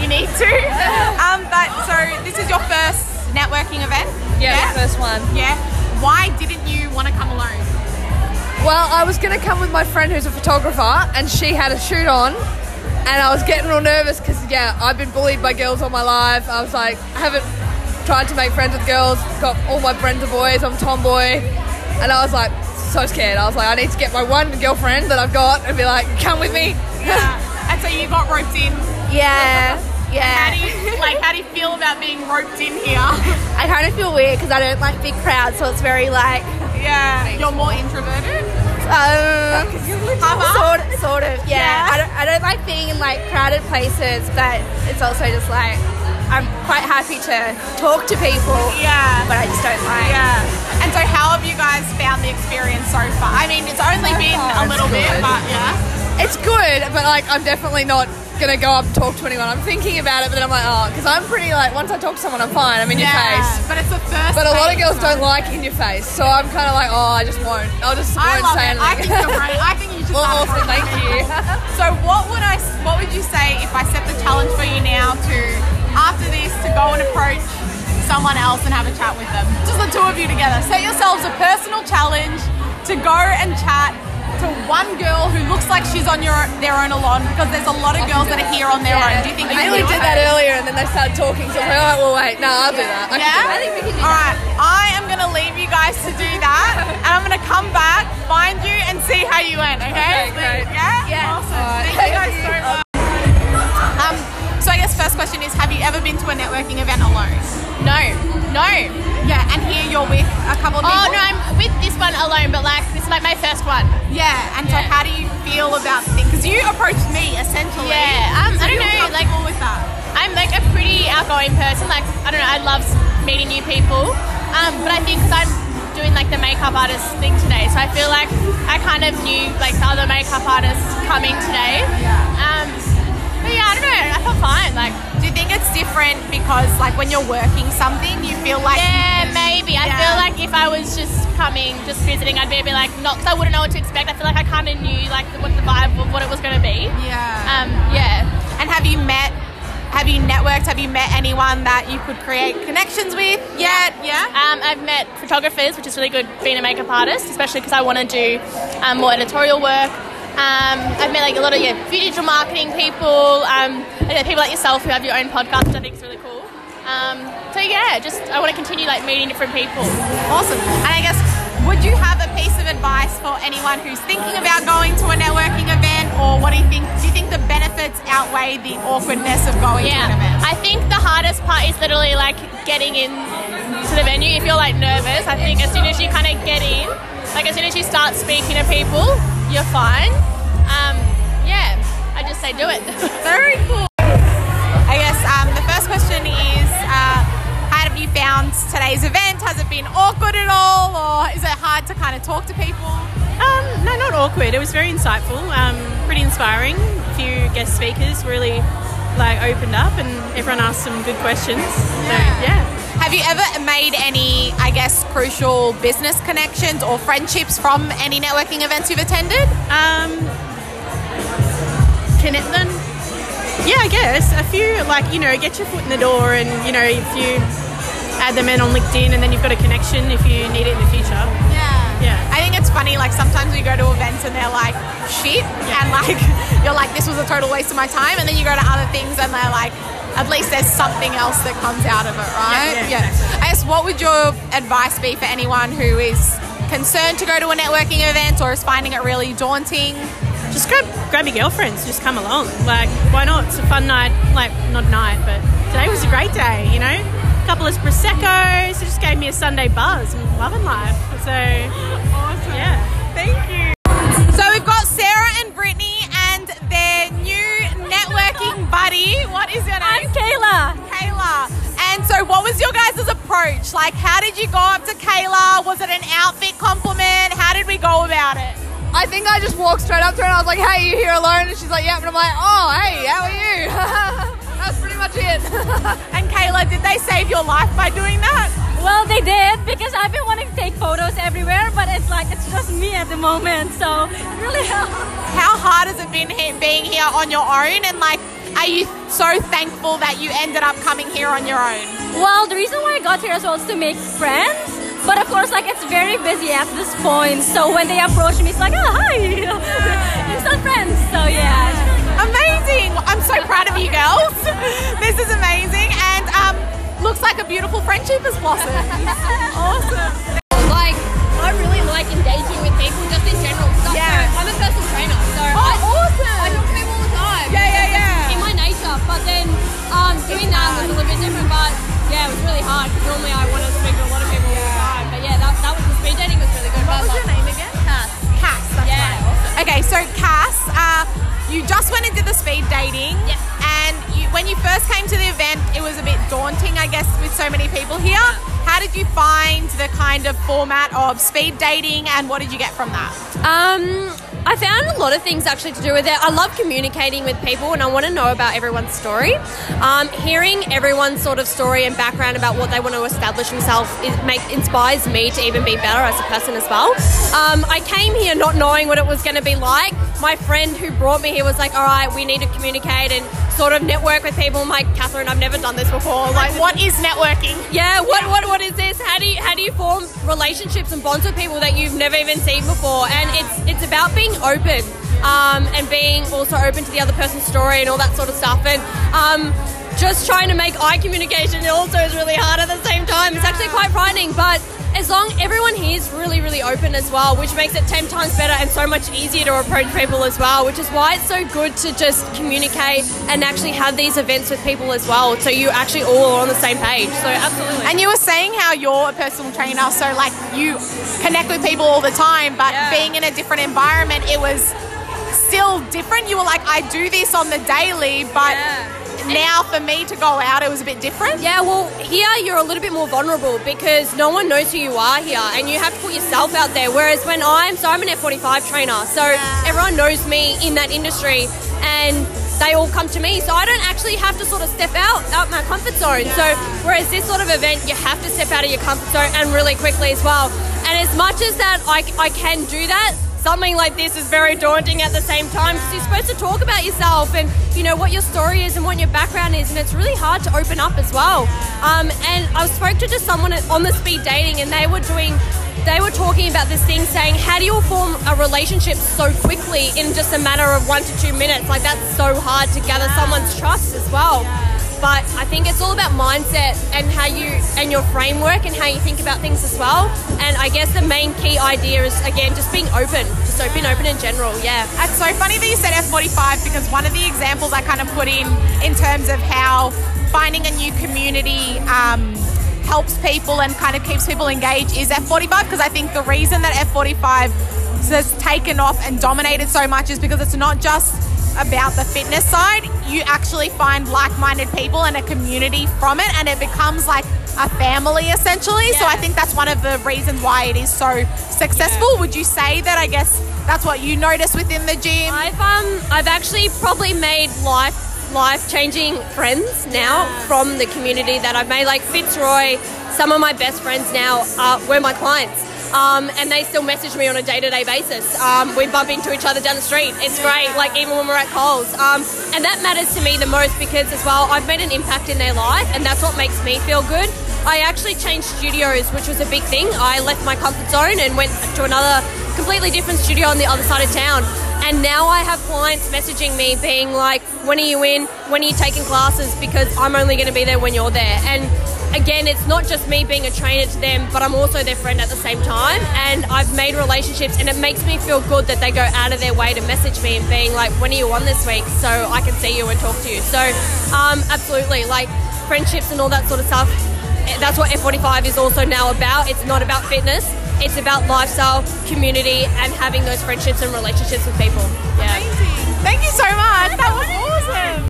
you need to. Um, but so this is your first networking event. Yeah, the first one. Yeah. Why didn't you want to come alone? Well, I was going to come with my friend who's a photographer, and she had a shoot on, and I was getting real nervous because, yeah, I've been bullied by girls all my life. I was like, I haven't tried to make friends with girls, got all my friends are boys, I'm tomboy, and I was like, so scared. I was like, I need to get my one girlfriend that I've got and be like, come with me. Yeah. and so you got roped in. Yeah. How do Yeah. you like? How do you feel about being roped in here? I kind of feel weird because I don't like big crowds, so it's very like, Yeah. You're more introverted. um, sort, sort of, yeah. Yeah. I, don't, I don't like being in like crowded places, but it's also just like, I'm quite happy to talk to people, Yeah. but I just don't like. Yeah. And so, how have you guys found the experience so far? I mean, it's only been a little bit, but yeah. It's good, but like, I'm definitely not going to go up and talk to anyone. I'm thinking about it, but then I'm like, oh, because I'm pretty like, once I talk to someone, I'm fine. I'm in your face. But it's the first. But a lot of girls don't like in your face, so I'm kind of like, oh, I just won't. I'll just I won't say it. I think you're great. I think you should. well, awesome, thank you. So, what would I? What would you say if I set the challenge for you now to, after this, to go and approach someone else and have a chat with them? Just the two of you together. Set yourselves a personal challenge to go and chat to one girl who looks like she's on your their own alone because there's a lot of girls that are here on their own. Do you think you I nearly do did that earlier, and then they started talking, so I'm like, oh, well, wait, no, I'll do that. I Yeah? I think we can do All right, I am going to leave you guys to do that, and I'm going to come back, find you, and see how you went, okay? Okay, great. Yeah? Yeah. Awesome. Right. Thank you guys so much. So I guess first question is, have you ever been to a networking event alone? No, no. Yeah, and here you're with a couple of Oh people? no, I'm with this one alone, but like this is like my first one. Yeah, and so how do you feel about things? Because you approached me, essentially. Yeah, um, So I don't know, like- with that? I'm like a pretty outgoing person. Like I don't know, I love meeting new people. Um, but I think because I'm doing like the makeup artist thing today, so I feel like I kind of knew like the other makeup artists coming today. Um, yeah, don't know. I felt fine. Like Do you think it's different because, like, when you're working something, you feel like yeah, maybe. I feel like if I was just coming, just visiting, I'd be a bit like not. I wouldn't know what to expect. I feel like I kind of knew like what the vibe of what it was going to be. Yeah. Um, yeah. And have you met? Have you networked? Have you met anyone that you could create connections with yet? Yeah. Um, I've met photographers, which is really good being a makeup artist, especially because I want to do um, more editorial work. Um, I've met like a lot of yeah, digital marketing people, um, and yeah, people like yourself who have your own podcast, which I think is really cool. Um, so yeah, just I want to continue like meeting different people. Awesome. And I guess, would you have a piece of advice for anyone who's thinking about going to a networking event, or what do you think? Do you think the benefits outweigh the awkwardness of going to an Yeah, event? I think the hardest part is literally like getting in to the venue. If you're like nervous, I think as soon as you kind of get in, like as soon as you start speaking to people, you're fine. Um, yeah, I just say do it. Very cool. I guess um, the first question is, uh, how have you found today's event? Has it been awkward at all, or is it hard to kind of talk to people? Um, no, not awkward. It was very insightful, um, pretty inspiring. A few guest speakers really like opened up, and everyone asked some good questions. So, yeah. Have you ever made any, I guess, crucial business connections or friendships from any networking events you've attended? Um, connect them. Yeah, I guess a few like you know get your foot in the door, and you know if you add them in on LinkedIn, and then you've got a connection if you need it in the future. Yeah. Yeah. I think it's funny, like sometimes we go to events and they're like shit and like you're like this was a total waste of my time and then you go to other things and they're like at least there's something else that comes out of it, right? Yeah, yeah, I guess what would your advice be for anyone who is concerned to go to a networking event or is finding it really daunting? Just grab grab your girlfriends, just come along. Like why not? It's a fun night. Like not night, but today was a great day. You know, a couple of prosecco's. It just gave me a Sunday buzz. I'm loving life. So Awesome. yeah. Thank you. Go up to Kayla? Was it an outfit compliment? How did we go about it? I think I just walked straight up to her and I was like, hey, you here alone? And she's like, yep. And I'm like, oh, hey, how are you? That's pretty much it. And Kayla, did they save your life by doing that? Well, they did because I've been wanting to take photos everywhere, but it's like it's just me at the moment, so it really helps. How hard has it been being here on your own? And like, are you so thankful that you ended up coming here on your own? Well, the reason why I got here as well is to make friends. But of course, like it's very busy at this point. So when they approach me, it's like, oh hi, instant friends. So yeah. Amazing! I'm so proud of you girls. This is amazing, and um, looks like a beautiful friendship has blossomed. awesome. Like, I really like engaging with people just in general. 'cause I- Yeah. I'm a personal trainer, so Oh, I, awesome. I Nature, but then um, doing that was a little bit different. But yeah, it was really hard because normally I want to speak to a lot of people all the time. But yeah, that, that was the speed dating was really good. What was your name again? Cass. Cass. That's Yeah. right. Okay, so Cass, uh, you just went into the speed dating. Yeah. And you, when you first came to the event, it was a bit daunting, I guess, with so many people here. How did you find the kind of format of speed dating, and what did you get from that? Um, a lot of things actually to do with it. I love communicating with people and I want to know about everyone's story. Um, hearing everyone's sort of story and background about what they want to establish themselves inspires me to even be better as a person as well. Um, I came here not knowing what it was going to be like. My friend who brought me here was like, all right, we need to communicate and sort of network with people. I'm like, Catherine, I've never done this before. Like, What is networking? yeah, what, what what is this? How do you how do you form relationships and bonds with people that you've never even seen before? And it's it's about being open um, and being also open to the other person's story and all that sort of stuff. And um, just trying to make eye communication also is really hard at the same time. It's actually quite frightening, but as long everyone here is really really open as well, which makes it ten times better and so much easier to approach people as well. Which is why it's so good to just communicate and actually have these events with people as well, so you actually all are on the same page. So absolutely. And you were saying how you're a personal trainer, so like you connect with people all the time, but Yeah. being in a different environment, it was still different. You were like, I do this on the daily, but now for me to go out, it was a bit different. Yeah, well, here you're a little bit more vulnerable because no one knows who you are here and you have to put yourself out there. Whereas when I'm, so I'm an F45 trainer, so everyone knows me in that industry and they all come to me. So I don't actually have to sort of step out, out my comfort zone. So whereas this sort of event, you have to step out of your comfort zone and really quickly as well. And as much as that I, I can do that, something like this is very daunting at the same time because you're supposed to talk about yourself and you know what your story is and what your background is and it's really hard to open up as well. Um, and i spoke to just someone on the speed dating and they were doing they were talking about this thing saying how do you form a relationship so quickly in just a matter of one to two minutes? Like that's so hard to gather someone's trust as well but I think it's all about mindset and how you and your framework and how you think about things as well. And I guess the main key idea is again just being open, just open, open in general. Yeah. It's so funny that you said F45 because one of the examples I kind of put in in terms of how finding a new community um, helps people and kind of keeps people engaged is F45 because I think the reason that F45 has taken off and dominated so much is because it's not just about the fitness side. You actually find like-minded people and a community from it, and it becomes like a family essentially. So I think that's one of the reasons why it is so successful. Would you say that? I guess that's what you notice within the gym. I've um I've actually probably made life life changing friends now from the community that I've made. Like Fitzroy, some of my best friends now are were my clients. Um, and they still message me on a day-to-day basis. Um, we bump into each other down the street. It's great, like even when we're at Coles. Um, and that matters to me the most because as well, I've made an impact in their life and that's what makes me feel good. I actually changed studios, which was a big thing. I left my comfort zone and went to another completely different studio on the other side of town. And now I have clients messaging me being like, when are you in? When are you taking classes? Because I'm only going to be there when you're there. And again, it's not just me being a trainer to them, but I'm also their friend at the same time. And I've made relationships, and it makes me feel good that they go out of their way to message me and being like, when are you on this week? So I can see you and talk to you. So, um, absolutely, like friendships and all that sort of stuff. That's what F45 is also now about. It's not about fitness. It's about lifestyle, community, and having those friendships and relationships with people. Yeah. Amazing. Thank you so much. That was awesome.